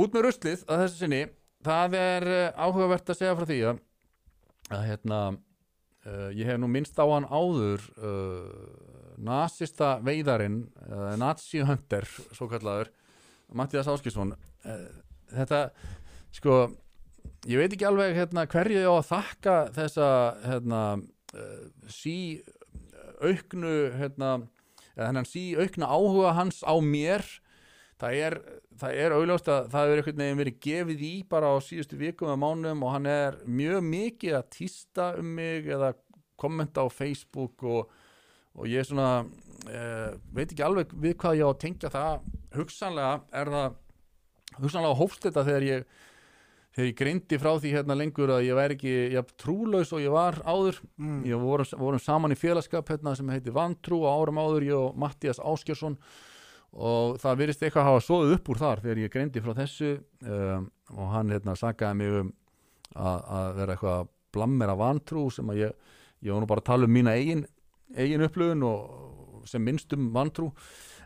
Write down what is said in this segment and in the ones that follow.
út með ruslið að þessu sinni það er uh, áhugavert að segja frá því að, að hérna uh, ég hef nú minnst á hann áður uh, nasista veiðarinn uh, Nazi Hunter svo kallaður Mattias Áskilsson uh, þetta sko ég veit ekki alveg hérna, hverju ég á að þakka þessa hérna, uh, sí auknu hérna, þennan sí aukna áhuga hans á mér það er, það er auðljóst að það hefur einhvern veginn verið gefið í bara á síðustu vikum eða mánum og hann er mjög mikið að týsta um mig eða kommenta á Facebook og, og ég svona eh, veit ekki alveg við hvað ég á að tengja það. Hugsanlega er það hugsanlega hófst þetta þegar ég þegar ég greindi frá því hérna lengur að ég væri ekki jafn trúlaus og ég var áður. Mm. ég vorum, vorum saman í félagskap hérna, sem heitir Vantrú á árum áður ég og Mattias Áskjörsson og það virðist eitthvað að hafa svoðið upp úr þar þegar ég greindi frá þessu um, og hann hérna sagaði mig um að, að vera eitthvað blammera Vantrú sem að ég, ég var nú bara að tala um mína eigin, eigin upplöfun og sem minnst um Vantrú.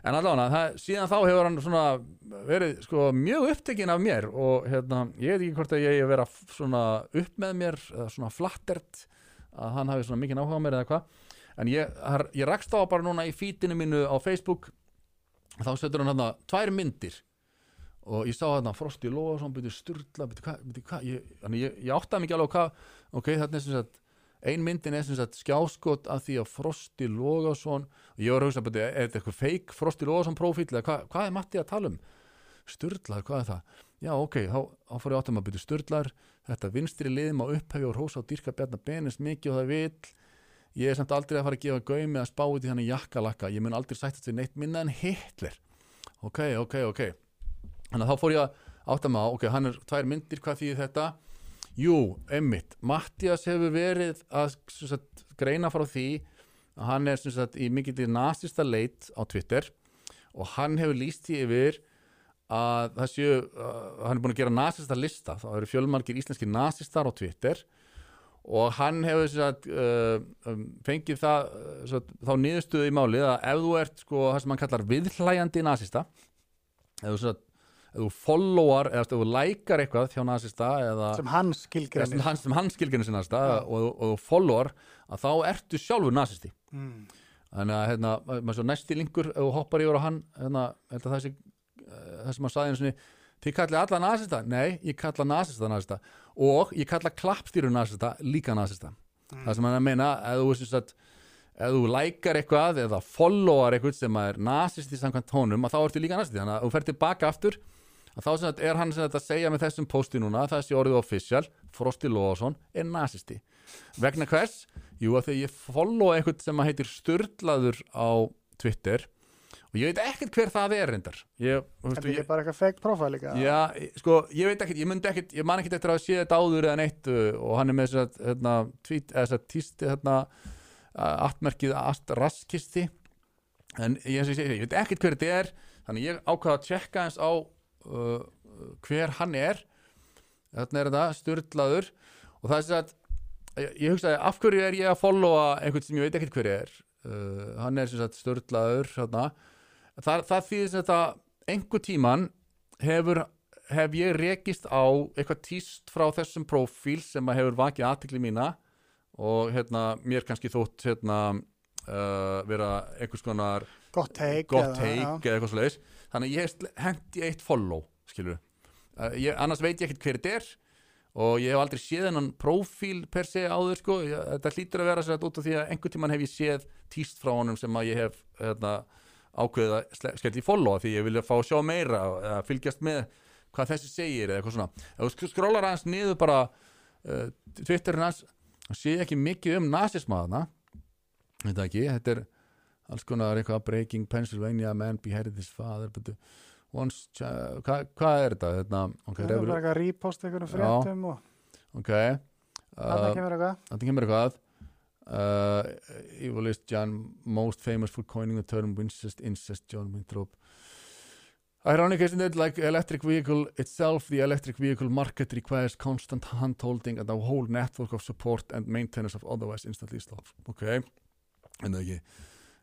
En allavega, síðan þá hefur hann svona verið sko mjög upptekinn af mér og hérna, ég veit ekki hvort að ég hef verið svona upp með mér svona flattert að hann hafi svona mikið áhuga mér eða hvað. En ég, ég rakst á bara núna í fítinu mínu á Facebook þá setur hann hérna tvær myndir. Og ég sá hérna Frosti Lóðarsson byrju sturla, byrju hvað, byrju ég, þannig ég, ég áttaði mikið alveg hvað ok, þetta er sem sagt ein myndin er sem sagt skjáskot af því að Frosti Lóðarsson og ég var að hugsa, byrju, er þetta eitthvað fake Frosti Lóðarsson profíl eða hvað, hvað er Matti að tala um? Sturlar, hvað er það? Já, ok, þá, þá fór ég áttum að byrja Sturlar þetta vinstri liðum á upphæfi og rósa og dyrka bjarnar benis mikið og það vill ég er samt aldrei að fara að gefa gaumi að spá út í þannig jakkalakka, ég mun aldrei sættast við neitt minna en Hitler. Ok, ok, ok. Þannig að þá fór ég að átta á, ok, hann er tvær myndir, hvað þýðir þetta? Jú, emmitt, Mattias hefur verið að sagt, greina frá því að hann er sagt, í mikill nasista leit á Twitter og hann hefur líst því yfir að það séu, uh, hann er búin að gera nasista lista, það eru fjölmargir íslenski nasistar á Twitter. og hann hefur sem sagt, uh, um, fengið það, uh, sem sagt, þá niðurstöðu í málið að ef þú ert sko, það sem hann kallar viðhlæjandi nasista ef þú, sem þú followar eða ef þú lækar eitthvað hjá nasista eða sem hann eða sem hann, sem hann skilgjörnir sinna og, og, og followar að þá ertu sjálfur nasisti. Mm. þannig að hérna, maður svo næsti linkur ef þú hoppar yfir á hann hérna, það sé eh, það sem hann sagði einu sinni þið kallið alla nasista, nei, ég kalla nasista nasista. Og ég kalla klappstýru nasista líka nasista. Það sem hann að meina, ef þú veist að ef þú lækar eitthvað eða followar eitthvað sem er nasisti samkvæmt tónum að þá ertu líka nasisti, þannig að þú fer tilbaka aftur að þá sagt er hann sagt að segja með þessum posti núna, þessi orðið official Frosti Lóðarsson er nasisti. Vegna hvers? Jú að þegar ég follow eitthvað sem heitir Sturlaður á Twitter og ég veit ekkert hver það er reyndar. Ég, þú veist, Þetta er bara eitthvað fake profile líka Já, sko, ég veit ekkert, ég myndi ekkert, ég man ekkert eftir að sé þetta áður eða neitt uh, og hann er með þess að, hérna, tweet, eða þess að tísti, hérna, aftmerkið ast raskisti. En ég, ég, ég, ég veit ekkert hver þetta er þannig ég ákvaða að tjekka eins á uh, hver hann er. Þarna er þetta, styrlaður og það er þess að ég, hugsaði, af hverju er ég að followa einhvern sem ég veit ekkert hver er? Uh, hann er sem sagt styrlaður þarna það, það þýðir sem þetta einhver tíman hefur hef ég rekist á eitthvað tíst frá þessum prófíl sem að hefur vakið aðtikli mína og hérna mér kannski þótt hérna uh, vera einhvers konar Gott gott eða- eitthvað svoleiðis. Þannig að ég hendi eitt follow skilur uh, ég, annars veit ég ekkert hver þetta er og ég hef aldrei séð hennan prófíl per se áður sko, ég, þetta hlýtur að vera sér út af því að einhvern tímann hef ég séð tíst frá honum sem að ég hef hérna, ákveðið að skellt í follow af því ég vilja fá að sjá meira eða fylgjast með hvað þessi segir eða eitthvað svona. Ef þú sk- skrólar hans niður bara uh, Twitterin hans og sé ekki mikið um nazismaðana þetta ekki, þetta er alls konar eitthvað breaking Pennsylvania man beheaded his father but the once hvað hvað er þetta? þetta ok, Það er bara eitthvað repost einhvern fréttum og ok uh, eitthvað. Þetta kemur eitthvað uh, Evilist John most famous for coining the term incest, incest John Winthrop. Ironic isn't it? Like electric vehicle itself the electric vehicle market requires constant hand holding and a whole network of support and maintenance of otherwise instantly stop ok, en það ekki.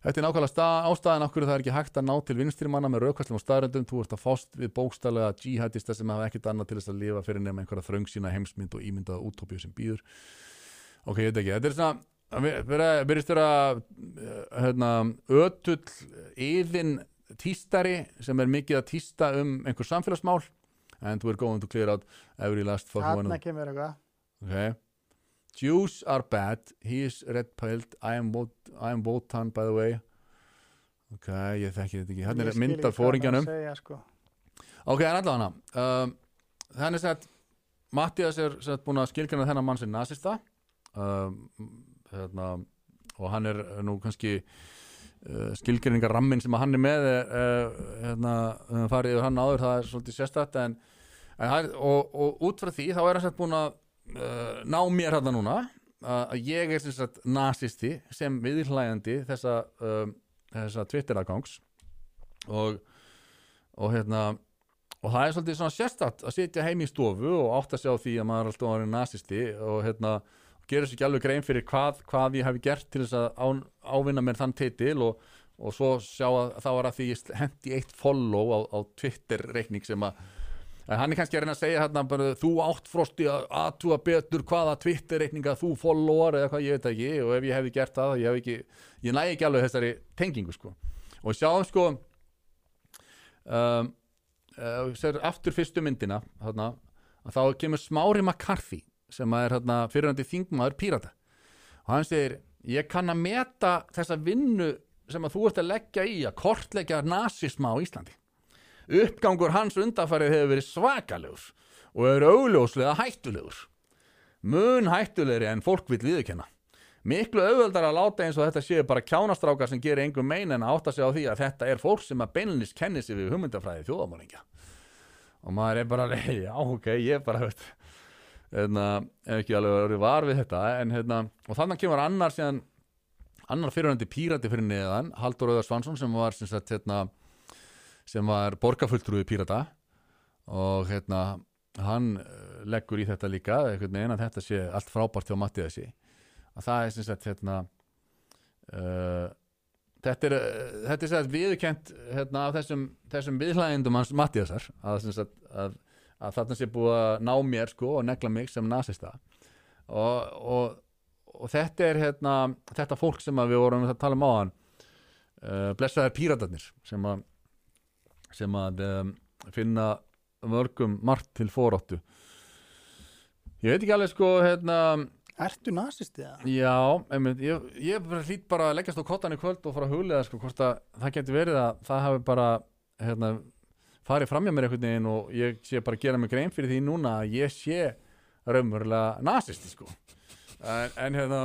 Þetta er nákvæmlega ástæðan okkur það er ekki hægt að ná til vinstrimanna með raukvæslum og staðröndum þú ert að fást við bókstælega jihadista sem hafa ekkert annað til þess að lifa fyrir nefn einhverja þröng sína heimsmynd og ímyndaða útópíu sem býður. Ok, veit ekki, þetta er svona verðist vera hérna, ötull yfin tístari sem er mikið að tísta um einhver samfélagsmál. And we're going to clear out every last fucking one Þarna kemur eitthvað. Okay. Jews are bad. He is red pilled I am, Vot- I am Wotan by the way. Ok, ég þekki þetta ekki. Hann er skil mynd ekki af hvað hann að fóringjanum segja, sko. ok, en allavega um, þannig að Mattias er búin að skilgjana þennan mann sem nazista um, hérna, og hann er nú kannski uh, skilgjöringar rammin sem að hann er með uh, hérna, farið yfir hann áður það er svolítið sérstætt en, en, og, og út frá því þá er hann sett búin að ná mér hérna núna að að ég er sagt nazisti sem viðhlægandi þessa, þessa Twitter-agangs og, og hérna og það er svolítið svona sérstætt að sitja heim í stofu og átta sig á því að maður er alltaf orðin nazisti og hérna gera sér ekki alveg grein fyrir hvað, hvað ég hef gert til þess að á, ávinna mér þann titil og, og svo sjá að það var að því ég hendi eitt follow á, á Twitter reikning sem að hann er kannski að reyna að segja hérna bara þú átt frosti að aðtúa betur hvaða Twitter reikninga þú followar eða hvað ég veit ekki og ef ég hefði gert það ég, hef ekki, ég næ ekki alveg þessari tengingu sko. Og sjáum sko um, uh, aftur fyrstu myndina þarna, þá kemur Smári McCarthy sem er hérna, fyrirhandi þingmaður pírata. Og hann segir ég kann að meta þessa vinnu sem að þú ert að leggja í að kortleggja nasisma á Íslandi. Uppgangur hans undanfarið hefur verið svakalegur og er augljóslega hættulegur. Mun hættulegri en fólk vil viðurkenna. Miklu auðveldar að láta eins og þetta séu bara kjánastrákar sem gerir engum mein en að átta sig á því að þetta er fólk sem að beinlis kenni sig við hugmyndafræði þjóðamálingja og maður er bara já ok, ég er bara veit, hérna, ef ekki alveg var við þetta en hérna, og þannig kemur annar síðan annar fyrirhandi pírati fyrir neðan Haldur Öðar Svansson sem var sem, sagt, hérna, sem var borgarfulltrúi pírata. Og hérna hann eh, leggur í þetta líka veginn að þetta sé allt frábært hjá Matti þessi að það er sem sagt hérna uh, þetta er, uh, þetta er sem sagt viðurkent hérna af þessum, þessum viðhlæðindum hans Mattiasar að, sem sagt, að, að þarna sé búið að ná mér sko og negla mig sem nasista. Og, og, og þetta er hérna þetta fólk sem við vorum að tala um á hann uh, blessaðar píratarnir sem að sem að um, finna mörgum margt til fóráttu ég veit ekki alveg sko hérna Ertu nasistið það? Já, einmitt, ég, ég bara hlýt bara að leggjast á kottan í kvöld og fara að huglega sko, hvort að það getur verið að það hafi bara hérna, farið framjá mér einhvern veginn og ég sé bara að gera mig grein fyrir því núna að ég sé raunverulega nasisti sko. en, en hérna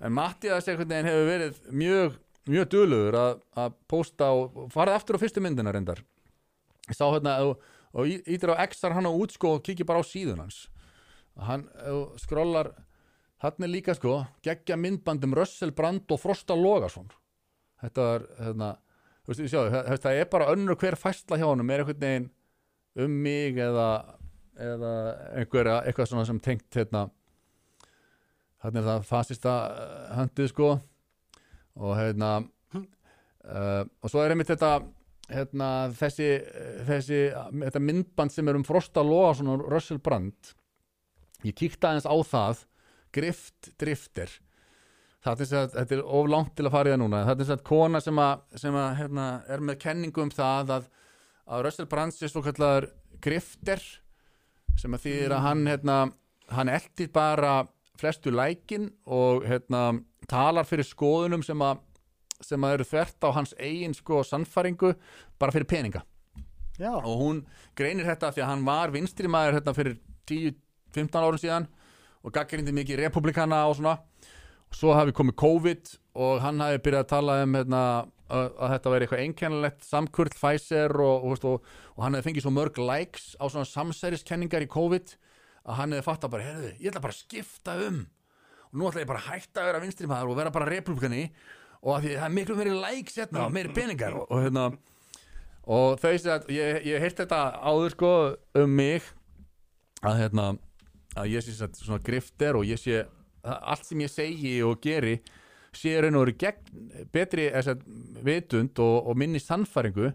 en Mattias einhvern veginn hefur verið mjög, mjög dulugur að, posta og farið aftur á fyrstu myndina reyndar. Ég sá hérna og, og ítir á X-ar hann á útsko og kikið bara á síðun hans. Hann skrollar hann er líka sko geggja myndbandum Russell Brand og Frosta Logason. Þetta er hérna, veist, sjáðu, það, það er bara önnur hver fæsla hjá honum er einhvern veginn um mig eða, eða einhver, eitthvað svona sem tengt hérna hann er það fasista uh, höndið sko. Og hérna uh, og svo er einmitt þetta hérna, þessi, þessi þetta myndband sem er um Frosta Logason og Russell Brand. Ég kíkti aðeins á það grift drifter það er að þetta er of langt til að fara í það núna. Það er að kona sem, að, sem að, hérna, er með kenningu um það að, að Russell Brand sé svo kallar grifter sem að þýðir að hann hérna, hann eldir bara flestu lækin og hérna, talar fyrir skoðunum sem að sem að eru þvert á hans eigin sko sannfæringu bara fyrir peninga. Já, og hún greinir þetta því að hann var vinstri maður hérna fyrir 10-15 árum síðan og gaggrindi mikið republikana og svona og svo hafi komið COVID og hann hafi byrjað að tala um hérna, að, að þetta væri eitthvað einkennilegt samkurl Pfizer og, og, og, og hann hefði fengið svo mörg likes á svona samsæriskenningar í COVID að hann hefði fattað bara, heyrðu, ég ætla bara að skipta um. Og nú ætla ég bara að hætta að vera vinstri maður og vera bara republikani og að því það er miklu meiri likes hérna og meiri peningar og, hérna og þau sé að ég, ég heirt þetta áður sko um mig að hérna að ég sé svona grifter og ég sé að allt sem ég segi og geri sé raun og veru gegn betri að, vitund og, og minni sannfæringu.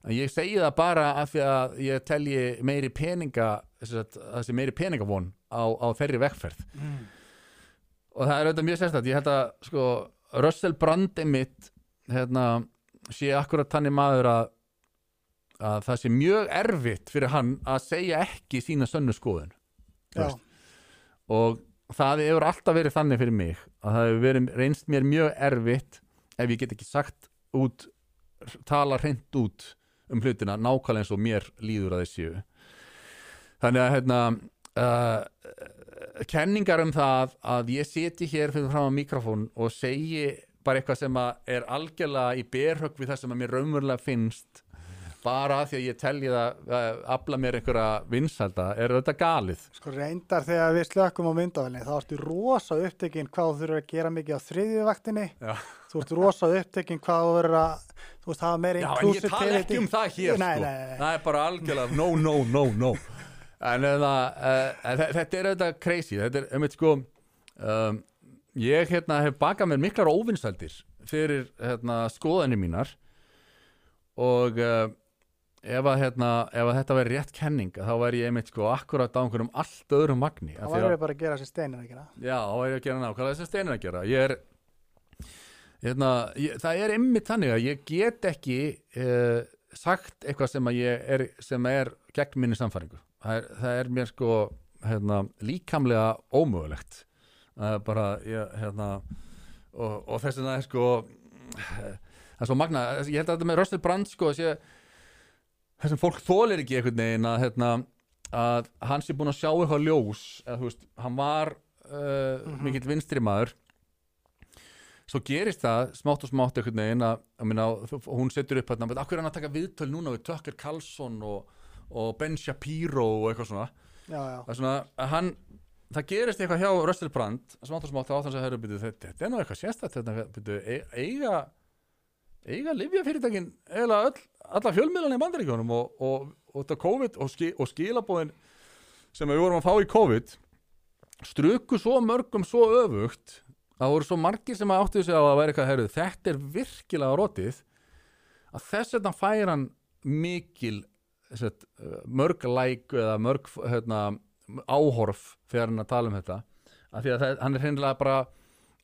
En ég segi það bara af því að ég telji meiri peninga þess að það sé meiri peningavon á, á þeirri vegferð. Mm. og það er auðvitað mjög sérstætt ég held að sko Russell Brand mitt hérna, sé akkurat tannig maður að að það sé mjög erfitt fyrir hann að segja ekki sína sönnu skoðun. Og það hefur alltaf verið þannig fyrir mig að það hefur verið reynst mér mjög erfitt ef ég get ekki sagt út tala hreint út um hlutina nákvæmlega eins og mér líður að þessu þannig að hérna uh, kenningar um það að ég seti hér fyrir fram á mikrofón og segi bara eitthvað sem er algjörlega í berhögg við það sem að mér raunverulega finnst bara því að ég telji það að afla mér einhverja vinsalda er þetta galið sko reyndar þegar við slökkum á myndavelni þá ertu rosa upptekinn hvað þú þurfur að gera mikið á Já. þú ert rosa upptekinn hvað þú verður að þú veist, hafa meira Já, en ég tala ekki um það hér nei, sko. nei, nei, nei. Það er bara algjörlega no, no, no, no En eða, uh, þetta er auðvitað crazy Þetta er, einmitt sko um, Ég hérna hef bakað mér miklar óvinsældir fyrir hérna, skoðanir mínar og uh, ef, að, hérna, ef að þetta væri rétt kenning þá væri ég einmitt sko akkurat á einhverjum allt öðrum magni þá að- verður við bara að gera sér steinir að gera Já, þá er ég að gera nákvæmlega þess að steinir að gera. Ég er hérna, ég, Það er einmitt þannig að ég get ekki uh, sagt eitthvað sem að ég er sem er gegn minni samfæringu það er, það er mér sko hérna, líkamlega ómögulegt. Það er bara ég, hérna, og, og þess vegna er sko það er svo magna ég held að þetta með Russell Brand sko sé, þessum fólk þólir ekki einhvern veginn að, hérna, að hann sé búin að sjá eitthvað ljós eða þú veist, hann var uh, mikill vinstri maður svo gerist það smátt og smátt einhvern veginn að, að minna, hún setur upp hérna, hverju er hann að taka viðtöl núna við Tucker Carlson og, og Ben Shapiro og eitthvað svona? Já, já, það svona hann það gerist eitthvað hjá Russell Brand smátt og smátt á þannig að höfðu byrju þetta, er nú eitthvað sérstætt e- eiga eiga livjafyrirtækin eða öll, alla fjölmiðlan í bandaríkjónum og, og, og, þetta COVID og, ski, og skilabóðin sem við vorum að fá í COVID struku svo mörgum svo öfugt það voru svo margir sem áttu sig á að vera eitthvað herrið, þetta er virkilega rótið að þess vegna fær hann mikil sett, mörg læk eða mörg hérna, áhorf þegar hann að tala um þetta. Af því að það, hann er hreinlega bara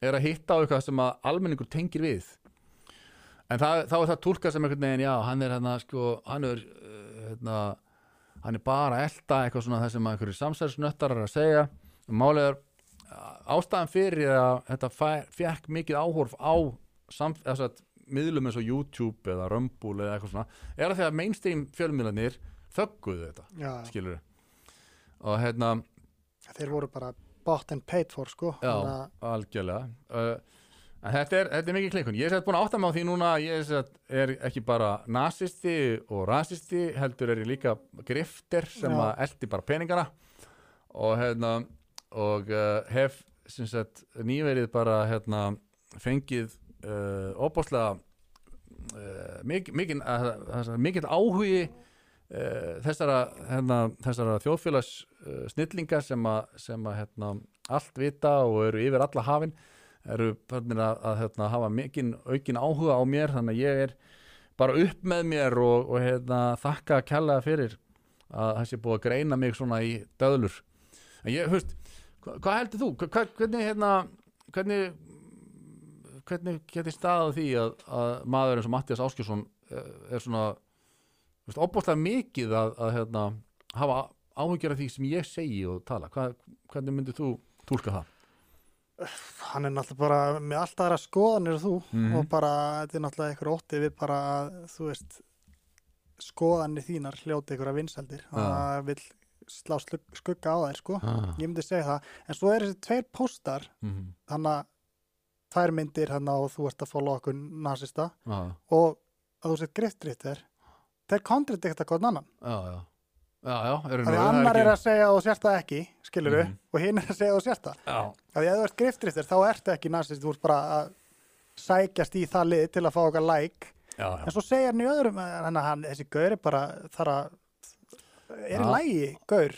er að hitta á eitthvað sem að almenningur tengir við en það, þá er það tólka sem einhvern veginn já, hann er hérna sko, hann er uh, hérna, hann er bara að elta eitthvað svona það sem að einhverju samsæðisnöttar er að segja. Málið er ástæðan fyrir að þetta fekk mikið áhorf á samf, þess að miðlum eins og YouTube eða Rumble eða eitthvað svona er að því að mainstream fjölmiðlanir þögguðu þetta, já. skilur og hérna, þeir voru bara bought and paid for sko. Já, algjörlega. Uh, en þetta er, þetta er mikið klikkun. Ég er sett búin að átta mig á því núna að ég er, er ekki bara nazisti og rasisti heldur er ég líka grifter sem Já. að eldi bara peningana. Og hérna og uh, hef sagt nýverið bara hérna fengið uh, óbáslega uh, mikið mikið, áhugi uh, þessara, hérna, þessara þjóðfélags uh, snillinga sem að, hérna, allt vita og eru yfir alla hafin eru að, að hérna, hafa mikinn aukin áhuga á mér þannig að ég er bara upp með mér og, og hérna, þakka að kella fyrir að það sé búið að greina mig svona í döðlur en ég, húst, hva, hvað heldur þú? Hva, hvernig, hérna, hvernig hvernig geti staðað því að, að maður eins og Mattias Áskjörsson eh, er svona veist, opbóðslega mikið að, að hérna, hafa áhyggjur af því sem ég segi og tala Hva, hvernig myndir þú tólka það? Hann er náttúrulega bara með allt aðra skoðanir og þú Mhm. og bara, þetta er náttúrulega einhver ótti við bara, að, þú veist skoðanir þínar hljóti einhverja vinsaldir Já. það vil slá skugga á þær sko Ah. ég myndi segja það, en svo er þessi tveir póstar Mm þannig að þær myndir hann og þú ert að follow okkur nasista -hmm. og að þú sett griftrittir þeir kontradikta hvern annan Já, já Þannig að annar er að segja að sért það ekki, skilur Mhm. og hinn er að segja að. Já, Af því að ef þú ert griftriftir þá ertu ekki nasist, þú ert bara að sækjast í það lið til að fá okkar like. já, já En svo segja hann í öðrum, hann, hann, þessi gaur er bara, þar að, er í lægi, gaur,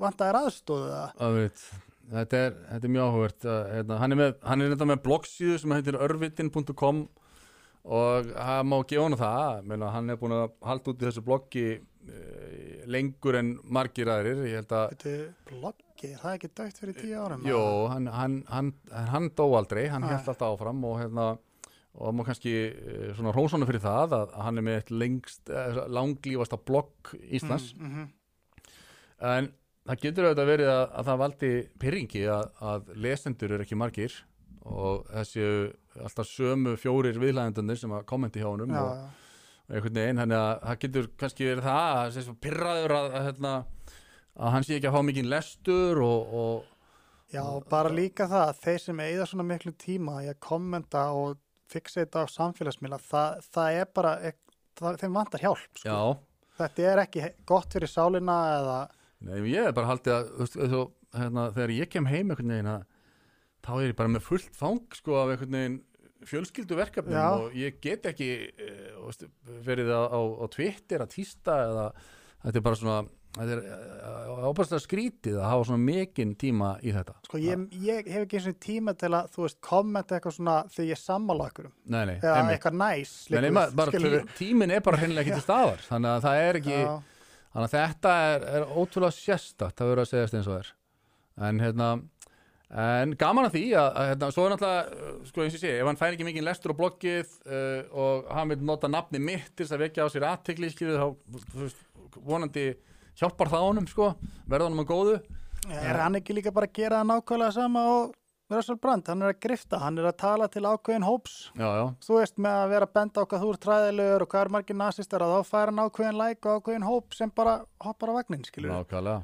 vantar aðstóðu það. Það veit þetta er, þetta er mjög áhugavert uh, hérna, hann er með, hann er þetta með bloggsíðu sem heitir örvitin.com og það má gefa hann það meina, hann er búin að halda út í þessu bloggi uh, lengur en margir aðrir. Ég held að Þetta bloggi, það er ekki dögt fyrir tíu árum? Jó, hann, hann, hann, hann dó aldrei, hann held alltaf áfram og hérna og má kannski eh, svona rósana fyrir það að hann er með eitt lengst, eh, langlífasta blogg Íslands. Mm, mm, en það getur auðvitað verið að, að það valdi pyrringi að, að lesendur eru ekki margir og þessi alltaf sömu fjórir viðlæðendunir sem að kommenti hjá og, já. og einhvern veginn, þannig að það getur kannski verið það að þessi pyrraður að, að, hérna, að hann sé ekki að fá mikinn lestur og, og já, bara líka það að þeir sem eigða svona miklu tíma í að kommenta og fixa þetta á samfélagsmiðla það, það er bara, það, þeim vantar hjálp sko. já, þetta er ekki gott fyrir sálina eða Nei, ég er bara haldið að þú svo, hérna, þegar ég kem heim einhvern veginn að þá er ég bara með fullt fang sko af einhvern veginn fjölskyldu verkefnum Já. og ég get ekki verið á, á, á Twitter að týsta eða þetta er bara svona þetta er ábærslega skrítið að hafa svona mikinn tíma í þetta. Sko ég, ég hef ekki eins og tíma til að þú veist kommenta eitthvað svona þegar ég sammála okkur Nei, nei, eða eitthvað næs Nei, nei, liquid, ma- bara skilurðu. tí, tíminn er bara hreinlega ekki til staðar þannig að það er ekki þannig að þetta er, er ótrúlega sérstakt að vera að segjast eins og er. En hérna en gaman að því að, að hérna, svo er náttúrulega sko eins og sé, ef hann fær ekki mikið lestur á bloggið uh, og hann vil nota nafni mitt til þess að vekja á sér aðtekli skilur þá vonandi hjálpar það honum sko, verða honum að góðu. Er hann ekki líka bara að gera það nákvæmlega sama og Russell Brand, hann er að grifta, hann er að tala til ákveðin hóps, já, já, þú veist með að vera að benda á hvað þú ert træðilegur og hvað er margir nasistar að þá fær hann ákveðin læk og ákveðin hóp sem bara hoppar á vagnin, skilur nákvæmlega